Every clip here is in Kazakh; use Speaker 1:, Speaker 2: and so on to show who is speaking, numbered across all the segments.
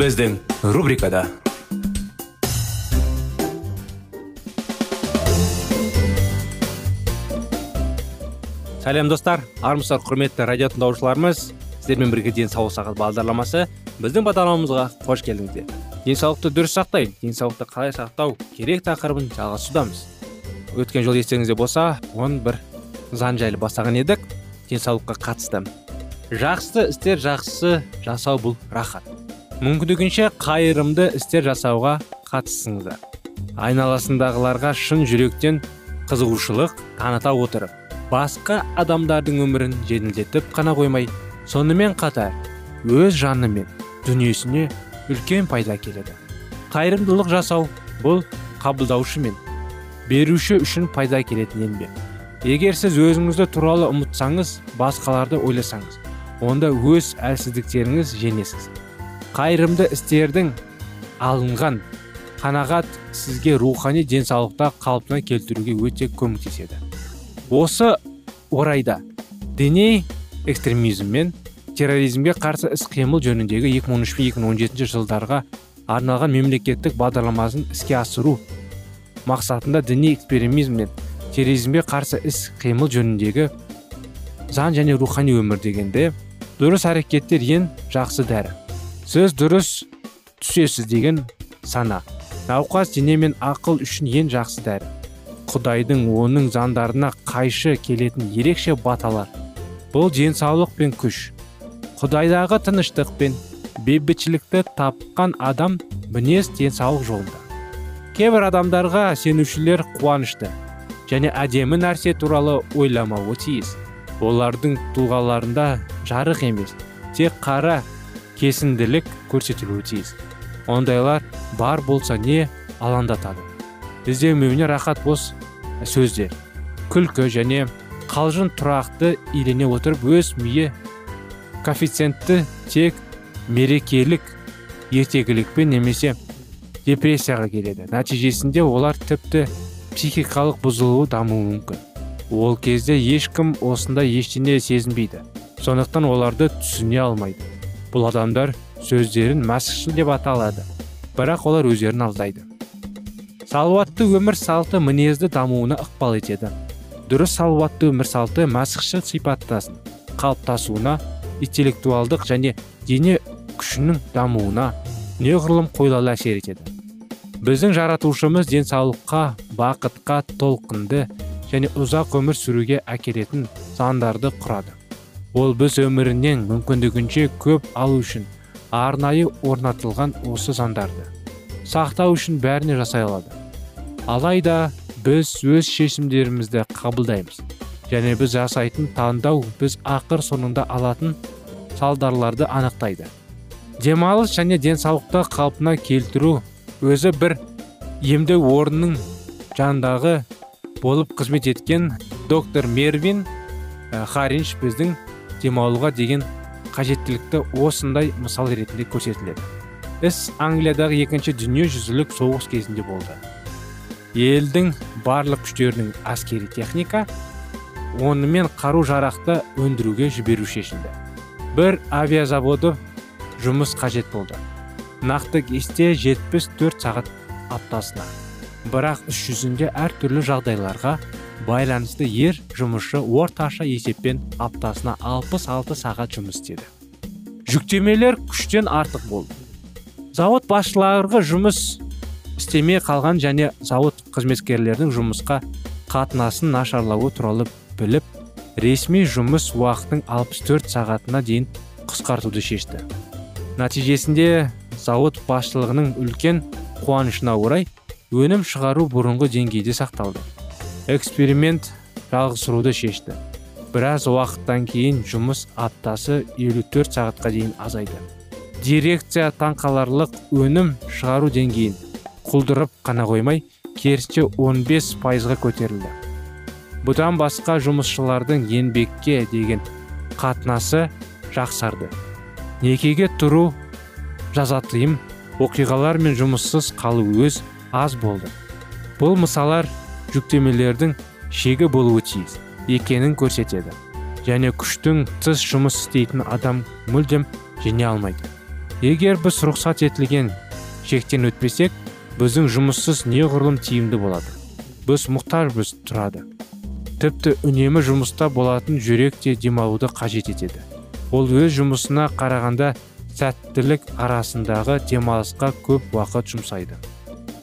Speaker 1: Біздің рубрикада сәлем достар армысыздар құрметті радио тыңдаушыларымыз сіздермен бірге денсаулық сағат бағдарламасы біздің бағдарламамызға қош келдіңіздер. Денсаулықты дұрыс сақтай денсаулықты қалай сақтау керек тақырыбын жалғасудамыз өткен жолы естеріңізде болса оны бір заң жайлы бастаған едік. Денсаулыққа қатысты жақсы істер жақсы жасау бұл рахат. Мүмкіндігінше қайырымды істер жасауға қатысыңыздар. Айналасындағыларға шын жүректен қызығушылық таныта отырып басқа адамдардың өмірін жеңілдетіп қана қоймай сонымен қатар өз жаны мен дүниесіне үлкен пайда келеді қайырымдылық жасау бұл қабылдаушы мен беруші үшін пайда келетін еңбек. Егер сіз өзіңізді туралы ұмытсаңыз басқаларды ойласаңыз онда өз әлсіздіктеріңіз жеңесіз. Қайырымды істердің алынған қанағат сізге рухани денсаулықта қалпына келтіруге өте көмектеседі. Осы орайда діни экстремизм мен терроризмге қарсы іс қимыл жөніндегі 2013 пен 2017 жылдарға арналған мемлекеттік бағдарламасын іске асыру мақсатында діни экстремизм мен терроризмге қарсы іс қимыл жөніндегі заң және рухани өмір дегенде дұрыс әрекеттер ең жақсы дәрі. Сіз дұрыс түсесіз деген сана. Науқас дене мен ақыл үшін ең жақсы дәрі. Құдайдың оның заңдарына қайшы келетін ерекше баталар. Бұл денсаулық пен күш. Құдайдағы тыныштық пен бейбітшілікті тапқан адам мінез денсаулық жолында. Кейбір адамдарға сенушілер қуанышты және әдемі нәрсе туралы ойламауы тиіс. Олардың тұлғаларында жарық емес тек қара кесінділік көрсетілуі тиіс. Ондайлар бар болса не алаңдатады? Іздемеуіне рахат бос сөздер күлкі және қалжың тұрақты илене отырып өз миы коэффициентті тек мерекелік ертегілікпен немесе депрессияға келеді. Нәтижесінде олар тіпті психикалық бұзылуы дамуы мүмкін. Ол кезде ешкім осындай ештеңе сезінбейді. Сондықтан оларды түсіне алмайды. Бұл адамдар сөздерін мәсіхшіл деп аталады бірақ олар өздерін алдайды. Салауатты өмір салты мінезді дамуына ықпал етеді. Дұрыс салауатты өмір салты мәсіхшіл сипаттасын қалыптасуына интеллектуалдық және дене күшінің дамуына неғұрлым қойлалы әсер етеді. Біздің жаратушымыз денсаулыққа бақытқа толқынды және ұзақ өмір сүруге әкелетін заңдарды құрады. Ол біз өмірінен мүмкіндігінше көп алу үшін арнайы орнатылған осы заңдарды сақтау үшін бәріне жасай алады. Алайда біз өз шешімдерімізді қабылдаймыз және біз жасайтын таңдау біз ақыр соңында алатын салдарларды анықтайды. Демалыс және денсаулықты қалпына келтіру өзі бір емдеу орнының жанындағы болып қызмет еткен доктор мервин харинш біздің демалуға деген қажеттілікті осындай мысал ретінде көрсетіледі. Іс англиядағы екінші дүниежүзілік соғыс кезінде болды. Елдің барлық күштерінің әскери техника онымен қару жарақты өндіруге жіберу шешілді. Бір авиазаводы жұмыс қажет болды. Нақты кесте 74 сағат аптасына. Бірақ іс жүзінде әртүрлі жағдайларға байланысты ер жұмысшы орташа есеппен аптасына 66 сағат жұмыс істеді. Жүктемелер күштен артық болды. Зауыт басшылары жұмыс істемей қалған және зауыт қызметкерлердің жұмысқа қатынасын нашарлауы туралы біліп ресми жұмыс уақытының 64 сағатына дейін қысқартуды шешті. Нәтижесінде зауыт басшылығының үлкен қуанышына орай өнім шығару бұрынғы деңгейде сақталды. Эксперимент жалғастыруды шешті. Біраз уақыттан кейін жұмыс аптасы 54 сағатқа дейін азайды. Дирекция таңқаларлық өнім шығару деңгейін құлдырып қана қоймай керісінше 15 пайызға көтерілді. Бұдан басқа жұмысшылардың еңбекке деген қатынасы жақсарды. Некеге тұру жазатыйым оқиғалар мен жұмыссыз қалу өз аз болды. Бұл мысалар жүктемелердің шегі болуы тиіс екенін көрсетеді. Және күштің тыс жұмыс істейтін адам мүлдем жеңе алмайды. Егер біз рұқсат етілген шектен өтпесек біздің жұмыссыз неғұрлым тиімді болады. Біз мұқтажбыз тұрады. Тіпті үнемі жұмыста болатын жүрек те демалуды қажет етеді. Ол өз жұмысына қарағанда сәттілік арасындағы демалысқа көп уақыт жұмсайды.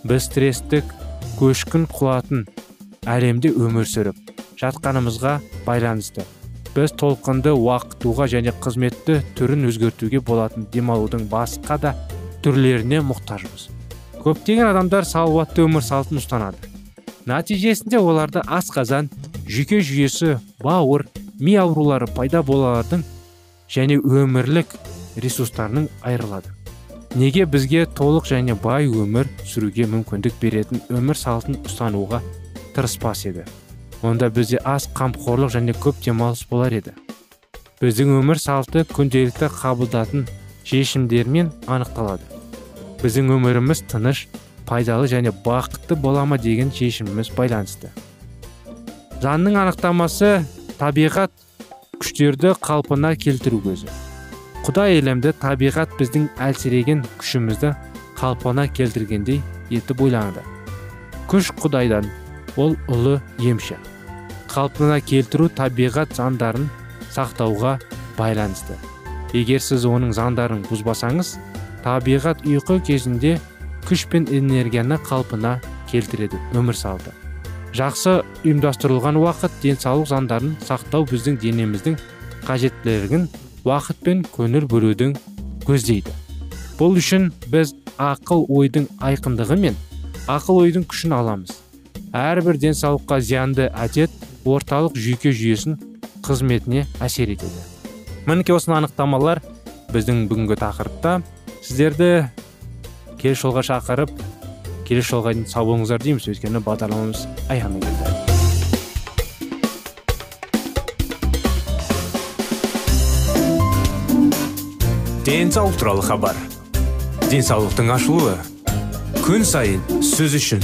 Speaker 1: Біз стресстік көшкін құлатын әлемде өмір сүріп жатқанымызға байланысты. Біз толқынды уақытуға және қызметті түрін өзгертуге болатын демалудың басқа да түрлеріне мұқтажбыз. Көптеген адамдар салауатты өмір салтын ұстанады. Нәтижесінде оларда асқазан жүйке жүйесі бауыр ми аурулары пайда болардың және өмірлік ресурстарының айырылады. Неге бізге толық және бай өмір сүруге мүмкіндік беретін өмір салтын ұстануға тырыспас еді. Онда бізде аз қамқорлық және көп демалыс болар еді. Біздің өмір салты күнделікті қабылдатын шешімдермен анықталады. Біздің өміріміз тыныш пайдалы және бақытты бола ма деген шешіміміз байланысты. Заңның анықтамасы табиғат күштерді қалпына келтіру көзі. Құдай әлемді табиғат біздің әлсіреген күшімізді қалпына келтіргендей етіп ойланады. Күш құдайдан ол ұлы емші. Қалпына келтіру табиғат заңдарын сақтауға байланысты. Егер сіз оның заңдарын бұзбасаңыз табиғат ұйқы кезінде күш пен энергияны қалпына келтіреді өмір салды. Жақсы ұйымдастырылған уақыт денсаулық заңдарын сақтау біздің денеміздің қажеттілігін уақыт пен көңіл бөлудің көздейді. Бұл үшін біз ақыл ойдың айқындығы мен ақыл ойдың күшін аламыз. Әрбір денсаулыққа зиянды әдет орталық жүйке жүйесін қызметіне әсер етеді. Мінекей осыны анықтамалар біздің бүгінгі тақырыпта. Сіздерді келесі жолға шақырып келесі жолға дейін сау болыңыздар дейміз. Өйткені бағдарламамыз аяғына келді.
Speaker 2: Денсаулық туралы хабар. Денсаулықтың ашылуы. Күн сайын сөз үшін.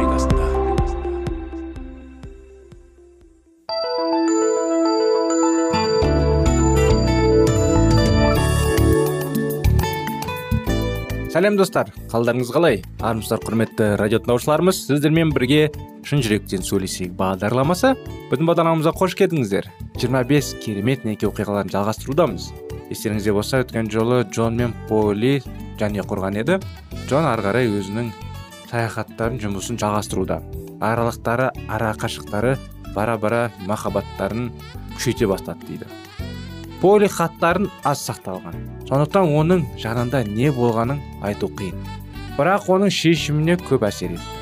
Speaker 1: Сәлем достар. Қалдарыңыз қалай? Армысыздар құрметті радио тыңдаушыларымыз. Сіздермен бірге шын жүректен сөйлесейік бағдарламасы. Біздің бағдарламамызға қош келдіңіздер. 25 керемет неке оқиғаларын жалғастырудамыз. Естеріңізде болса өткен жолы джон мен поли және құрған еді. Джон ары қарай өзінің саяхаттарын жұмысын жалғастыруда. Аралықтары ара қашықтары бара бара махаббаттарын күшейте бастады дейді. Поли хаттарын аз сақталған. Сондықтан оның жанында не болғанын айту қиын. Бірақ оның шешіміне көп әсер етті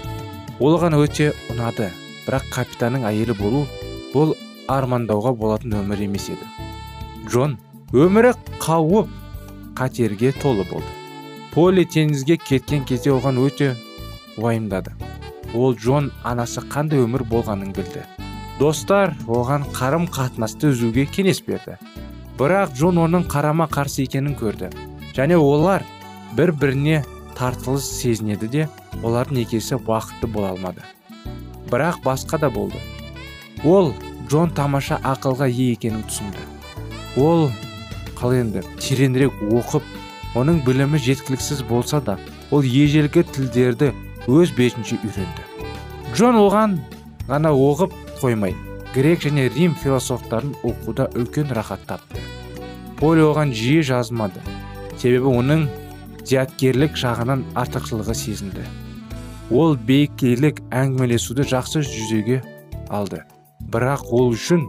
Speaker 1: ол оған өте ұнады бірақ капитанның әйелі болу бұл армандауға болатын өмір емес еді. Джон өмірі қауіп қатерге толы болды. Поли теңізге кеткен кезде оған өте уайымдады. Ол джон анасы қандай өмір болғанын білді. Достар оған қарым қатынасты үзуге кеңес берді. Бірақ джон оның қарама қарсы екенін көрді. Және олар бір біріне тартылыс сезінеді де олардың некесі бақытты бола алмады. Бірақ басқа да болды. Ол джон тамаша ақылға ие екенін түсінді. Ол қалай енді тереңірек оқып оның білімі жеткіліксіз болса да ол ежелгі тілдерді өз бетінше үйренді. Джон оған ғана оқып қоймай грек және рим философтарын оқуда үлкен рахат тапты. Поли оған жиі жазмады. Себебі оның зияткерлік жағынан артықшылығы сезінді ол бейкейлік әңгімелесуді жақсы жүзеге алды. Бірақ ол үшін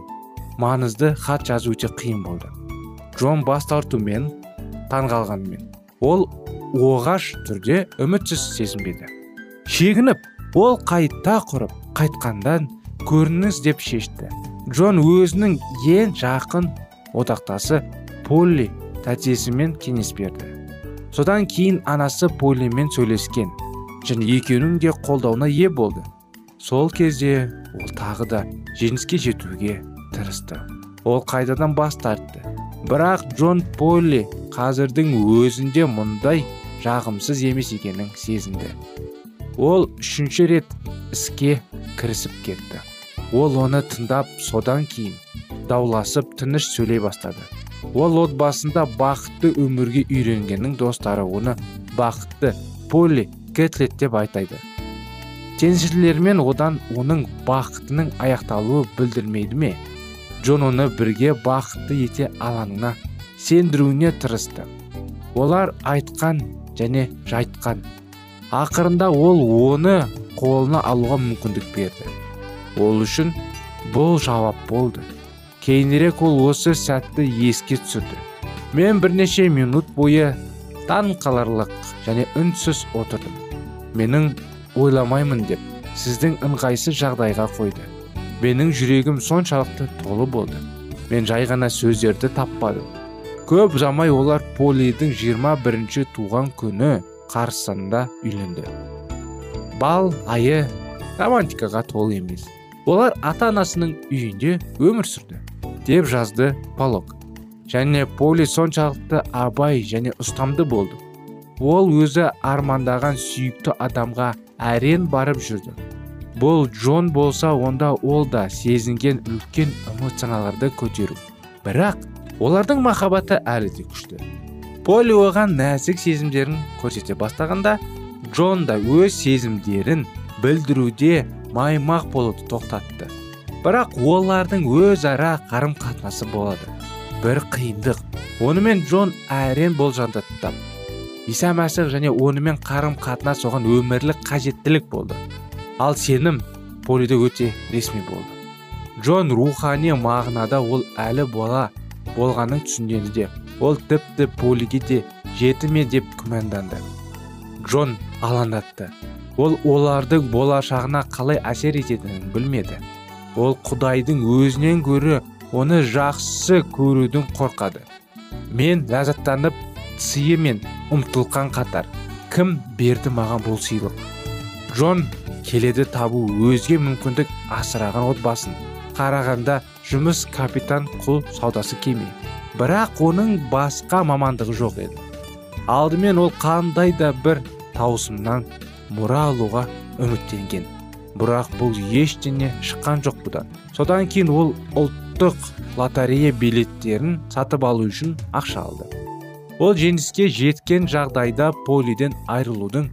Speaker 1: маңызды хат жазу өте қиын болды. Джон бас тартумен таңғалғанымен ол оғаш түрде үмітсіз сезінбеді. Шегініп ол қайта құрып қайтқандан көрініс деп шешті. Джон өзінің ең жақын одақтасы полли тәтесімен кеңес берді. Содан кейін анасы поллимен сөйлескен және екеуінің де қолдауына ие болды. Сол кезде ол тағы да жеңіске жетуге тырысты. Ол қайдадан бас тартты. Бірақ джон полли қазірдің өзінде мұндай жағымсыз емес екенін сезінді. Ол үшінші рет іске кірісіп кетті. Ол оны тыңдап содан кейін дауласып тыныш сөйлей бастады. Ол отбасында бақытты өмірге үйренгеннің достары оны бақытты поли кетлет деп айтайды теңізшілермен одан оның бақытының аяқталуы білдірмейді ме? Джон оны бірге бақытты ете алаңына сендіруіне тырысты. Олар айтқан және жайтқан. Ақырында ол оны қолына алуға мүмкіндік берді. Ол үшін бұл жауап болды. Кейінірек ол осы сәтті еске түсірді. Мен бірнеше минут бойы таң қаларлық және үнсіз отырдым. Менің ойламаймын деп сіздің ыңғайсыз жағдайға қойды. Менің жүрегім соншалықты толы болды. Мен жай ғана сөздерді таппадым. Көп замай олар полидің 21 туған күні қарсаңында үйленді. Бал айы романтикаға толы емес. Олар ата анасының үйінде өмір сүрді. Деп жазды полок. Және поли соншалықты абай және ұстамды болды. Ол өзі армандаған сүйікті адамға әрен барып жүрді. Бұл джон болса онда ол да сезінген үлкен эмоцияларды көтеру. Бірақ олардың махаббаты әлі де күшті. Поли оған нәзік сезімдерін көрсете бастағанда джон да өз сезімдерін білдіруде маймақ болуды тоқтатты. Бірақ олардың өзара қарым қатынасы болады. бір қиындық. Онымен джон әрен болжандаттап иса мәсіх және онымен қарым қатынас оған өмірлік қажеттілік болды. Ал сенім полиде өте ресми болды. Джон рухани мағынада ол әлі бола болғанын түсінеді де ол тіпті полиге де жеті ме деп күмәнданды. Джон алаңдатты. Ол олардың болашағына қалай әсер ететінін білмеді. Ол құдайдың өзінен көрі оны жақсы көрудің қорқады. Мен ләззаттанып мен ұмтылқан қатар. Кім берді маған бұл сыйлық? Джон келеді табу өзге мүмкіндік асыраған отбасын. Қарағанда
Speaker 2: жұмыс капитан құл саудасы кеме бірақ оның басқа мамандығы жоқ еді. Алдымен ол қандай да бір таусымнан мұра алуға үміттенген. Бірақ бұл ештеңе шыққан жоқ бұдан. Содан кейін ол ұлттық лотерея билеттерін сатып алу үшін ақша алды. Ол жеңіске жеткен жағдайда полиден айырылудың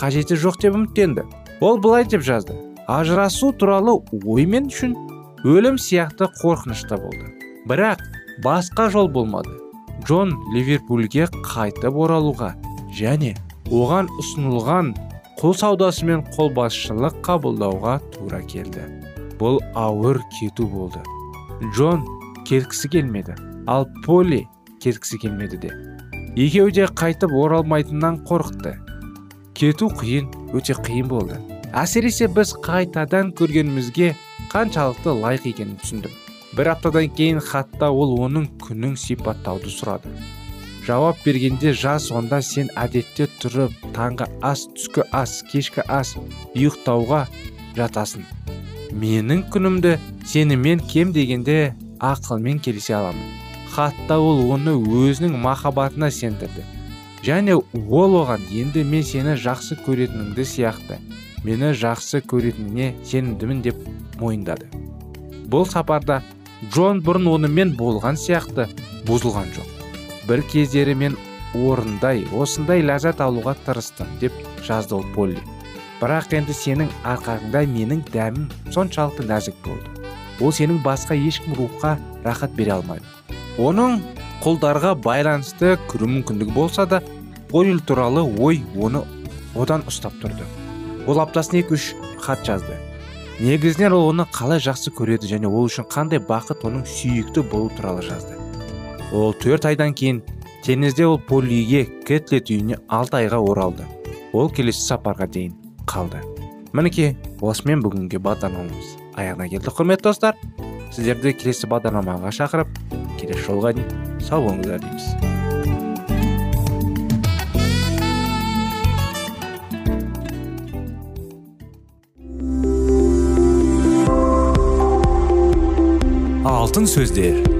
Speaker 2: қажеті жоқ деп үміттенді. Ол былай деп жазды. Ажырасу туралы ой мен үшін өлім сияқты қорқынышты болды. Бірақ басқа жол болмады. Джон ливерпульге қайтып оралуға және оған ұсынылған құл саудасы мен қолбасшылық қабылдауға тура келді. Бұл ауыр кету болды. Джон кеткісі келмеді ал поли кеткісі келмеді де. Екеуі де қайтып оралмайтыннан қорықты. Кету қиын өте қиын болды. Әсіресе біз қайтадан көргенімізге қаншалықты лайық екенін түсіндім. Бір аптадан кейін хатта ол оның күнін сипаттауды сұрады. Жауап бергенде жаз онда сен әдетте тұрып таңғы ас түскі ас кешкі ас ұйықтауға жатасың. Менің күнімді сенімен кем дегенде ақылмен келісе аламын. Хатта ол оны өзінің махаббатына сендірді. Және ол оған енді мен сені жақсы көретініңді сияқты мені жақсы көретініне сенімдімін деп мойындады. Бұл сапарда джон бұрын онымен болған сияқты бұзылған жоқ. Бір кездері мен орындай осындай ләззат алуға тырыстым деп жазды ол полли. Бірақ енді сенің арқаңда менің дәмім соншалықты нәзік болды. Ол сенің басқа ешкім рухқа рахат бере алмайды. Оның құлдарға байланысты кіру мүмкіндігі болса да полил туралы ой оны одан ұстап тұрды. Ол аптасына екі үш хат жазды. Негізінен ол оны қалай жақсы көреді және ол үшін қандай бақыт оның сүйікті болу туралы жазды. Ол төрт айдан кейін теңізде ол полиге кетлет үйіне алты айға оралды. Ол келесі сапарға дейін қалды. Мінекей осымен бүгінгі бағдарламамыз аяғына келді құрметті достар. Сіздерді келесі бағдарламаға шақырып келесі жолға дейін сау болыңыздар дейміз.
Speaker 1: Алтын сөздер.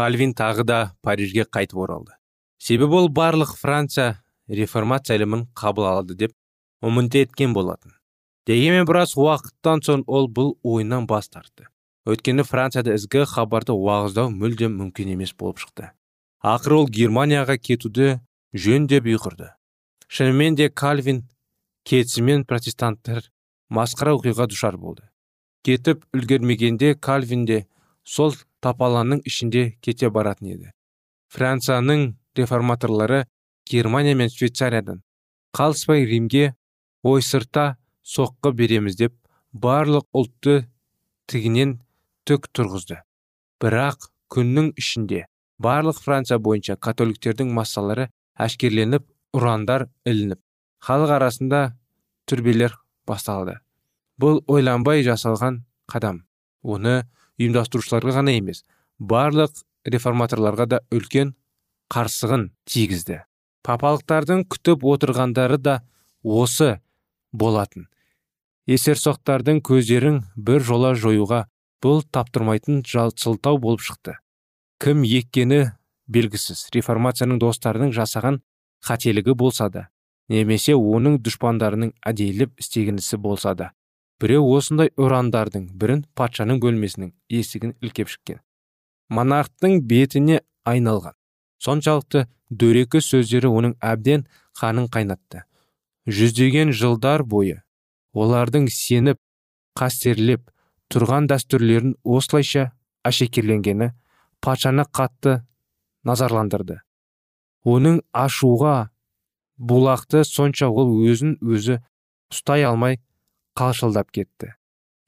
Speaker 1: Кальвин тағы да парижге қайтып оралды. Себебі ол барлық франция реформация ілімін қабыл алады деп үміт еткен болатын. Дегенмен біраз уақыттан соң ол бұл ойынан бас тартты. Өйткені францияда ізгі хабарды уағыздау мүлдем мүмкін емес болып шықты. Ақыры ол германияға кетуді
Speaker 2: жөн деп ұйғырды. Шынымен де кальвин кетісімен протестанттар масқара оқиға душар болды. Кетіп үлгермегенде кальвин де сол тапаланның ішінде кете баратын еді. Францияның реформаторлары германия мен швейцариядан қалыспай римге ойсырта соққы береміз деп барлық ұлтты тігінен түк тұрғызды. Бірақ күннің ішінде барлық франция бойынша католиктердің массалары әшкерленіп ұрандар ілініп халық арасында түрбелер басталды. Бұл ойланбай жасалған қадам. Оны ұйымдастырушыларға ғана емес барлық реформаторларға да үлкен қарсығын тигізді. Папалықтардың күтіп отырғандары да осы болатын. Есерсоқтардың көздерін бір жола жоюға бұл таптырмайтын сылтау болып шықты. Кім еккені белгісіз. Реформацияның достарының жасаған қателігі болса да немесе оның дұшпандарының әдейілеп істегенісі болса да біреу осындай ұрандардың бірін патшаның бөлмесінің есігін ілкеп шыққан. Монархтың бетіне айналған. Соншалықты дөрекі сөздері оның әбден қанын қайнатты. Жүздеген жылдар бойы олардың сеніп қастерлеп тұрған дәстүрлерін осылайша әшекерленгені патшаны қатты назарландырды. Оның ашуға булақты сонша ол өзін өзі ұстай алмай қалшылдап кетті.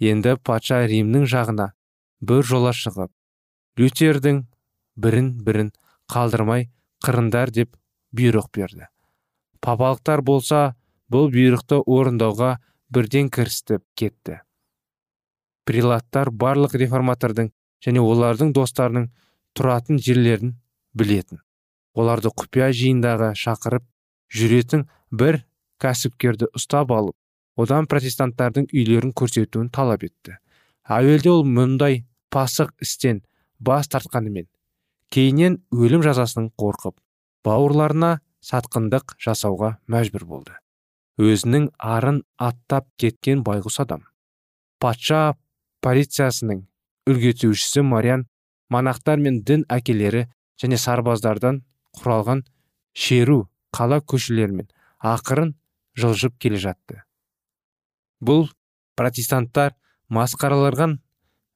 Speaker 2: Енді патша римнің жағына бір жола шығып лютердің бірін бірін қалдырмай қырындар деп бұйрық берді. Папалықтар болса бұл бұйрықты орындауға бірден кірістіп кетті. Прилаттар барлық реформатордың және олардың достарының тұратын жерлерін білетін. Оларды құпия жиындағы шақырып жүретін бір кәсіпкерді ұстап алып одан протестанттардың үйлерін көрсетуін талап етті. Әуелде ол мұндай пасық істен бас тартқанымен кейіннен өлім жазасының қорқып бауырларына сатқындық жасауға мәжбүр болды. Өзінің арын аттап кеткен байғұс адам. Патша полициясының үлгетушісі мариан монахтар мен дін әкелері және сарбаздардан құралған шеру қала көшелерімен ақырын жылжып келе жатты. Бұл протестанттар масқараларған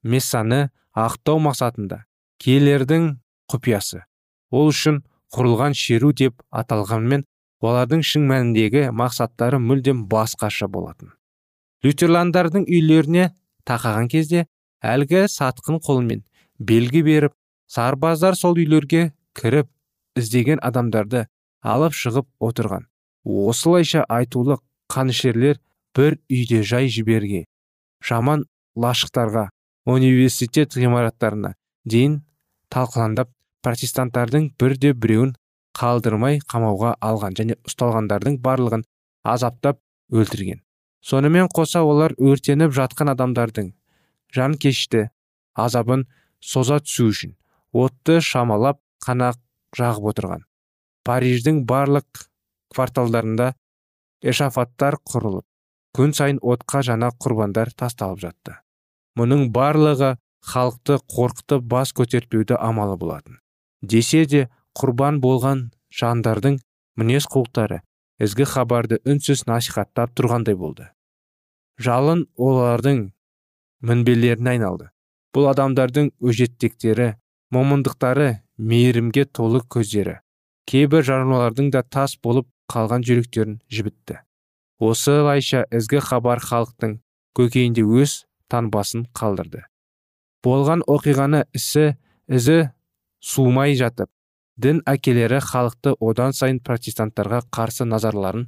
Speaker 2: мессаны ақтау мақсатында келердің құпиясы. Ол үшін құрылған шеру деп аталғанмен олардың шын мәніндегі мақсаттары мүлдем басқаша болатын. Лютерландардың үйлеріне тақаған кезде әлгі сатқын қолмен белгі беріп сарбаздар сол үйлерге кіріп іздеген адамдарды алып шығып отырған. Осылайша айтулы қанішерлер бір үйде жай жіберге жаман лашықтарға университет ғимараттарына дейін талқыландап протестанттардың бірде біреуін қалдырмай қамауға алған және ұсталғандардың барлығын азаптап өлтірген. Сонымен қоса олар өртеніп жатқан адамдардың жан кешті азабын соза түсу үшін отты шамалап қана жағып отырған. Париждің барлық кварталдарында эшафаттар құрылып күн сайын отқа жана құрбандар тасталып жатты. Мұның барлығы халықты қорқытып бас көтертпеуді амалы болатын. Десе де құрбан болған жандардың мінез құлықтары ізгі хабарды үнсіз насихаттап тұрғандай болды. Жалын олардың мінбелеріне айналды. Бұл адамдардың өжеттіктері момындықтары мейірімге толы көздері кейбір жарнамалардың да тас болып қалған жүректерін жібітті. Осылайша ізгі хабар халықтың көкейінде өз танбасын қалдырды. Болған оқиғаны ісі ізі суымай жатып дін әкелері халықты одан сайын протестанттарға қарсы назарларын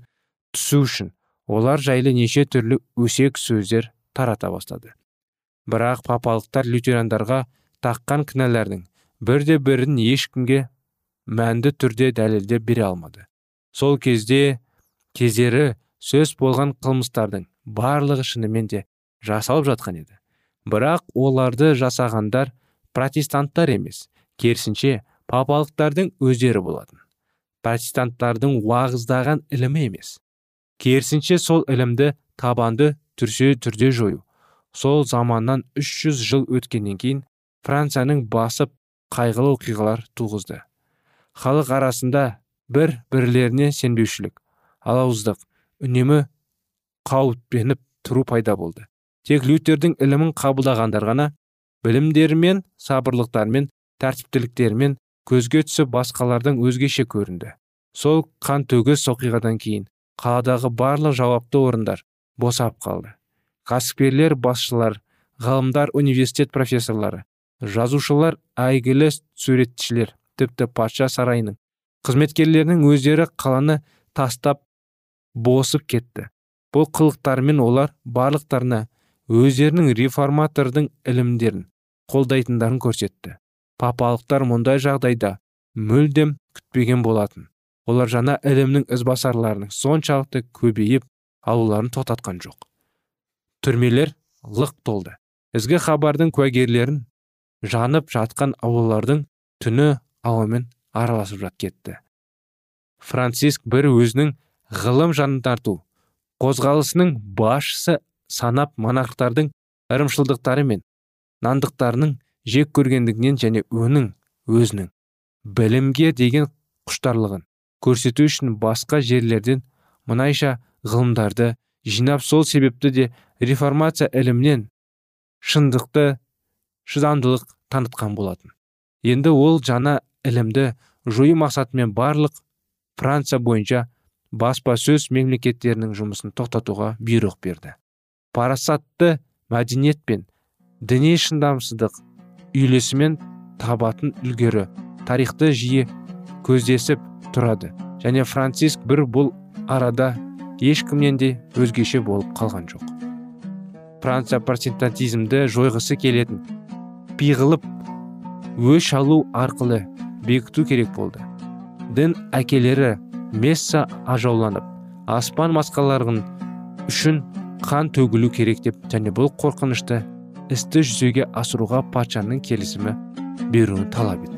Speaker 2: түсу үшін олар жайлы неше түрлі өсек сөздер тарата бастады. Бірақ папалықтар лютерандарға таққан кінәлардың бірде бірін ешкімге мәнді түрде дәлелдеп бере алмады. Сол кезде кездері сөз болған қылмыстардың барлығы шынымен де жасалып жатқан еді. Бірақ оларды жасағандар протестанттар емес керісінше папалықтардың өздері болатын. Протестанттардың уағыздаған ілімі емес. Керісінше сол ілімді табанды түрсе түрде жою. Сол заманнан 300 жыл өткеннен кейін францияның басып қайғылы оқиғалар туғызды. Халық арасында бір бірлеріне сенбеушілік алауыздық үнемі қауіптеніп тұру пайда болды. Тек лютердің ілімін қабылдағандар ғана білімдерімен сабырлықтарымен тәртіптіліктерімен көзге түсіп басқалардан өзгеше көрінді. Сол қан төгіс оқиғадан кейін қаладағы барлық жауапты орындар босап қалды. Кәсіпкерлер басшылар ғалымдар университет профессорлары жазушылар әйгілі суретшілер тіпті патша сарайының қызметкерлерінің өздері қаланы тастап босып кетті. Бұл қылықтармен олар барлықтарына өздерінің реформатордың ілімдерін қолдайтындарын көрсетті. Папалықтар мұндай жағдайда мүлдем күтпеген болатын. Олар жаңа ілімнің ізбасарларының соншалықты көбейіп алуларын тоқтатқан жоқ. Түрмелер лық толды. Ізгі хабардың куәгерлерін жанып жатқан аулалардың түні ауамен араласып жат кетті. Франциск бір өзінің ғылым жанын тарту қозғалысының басшысы санап монархтардың ырымшылдықтары мен нандықтарының жек көргендігінен және оның өзінің білімге деген құштарлығын көрсету үшін басқа жерлерден мұнайша ғылымдарды жинап сол себепті де реформация ілімнен шындықты шыдамдылық танытқан болатын. Енді ол жаңа ілімді жою мақсатымен барлық франция бойынша баспасөз мемлекеттерінің жұмысын тоқтатуға бұйрық берді. Парасатты мәдениет пен діни шындамсыздық үйлесімен табатын үлгері тарихты жиі көздесіп тұрады. Және франциск бір бұл арада ешкімнен де өзгеше болып қалған жоқ. Франция протестантизмді жойғысы келетін пиғылып өш алу арқылы бекіту керек болды. Дін әкелері месса ажауланып аспан масқаларының үшін қан төгілу керек деп және бұл қорқынышты істі жүзеге асыруға патшаның келісімі беруін талап етті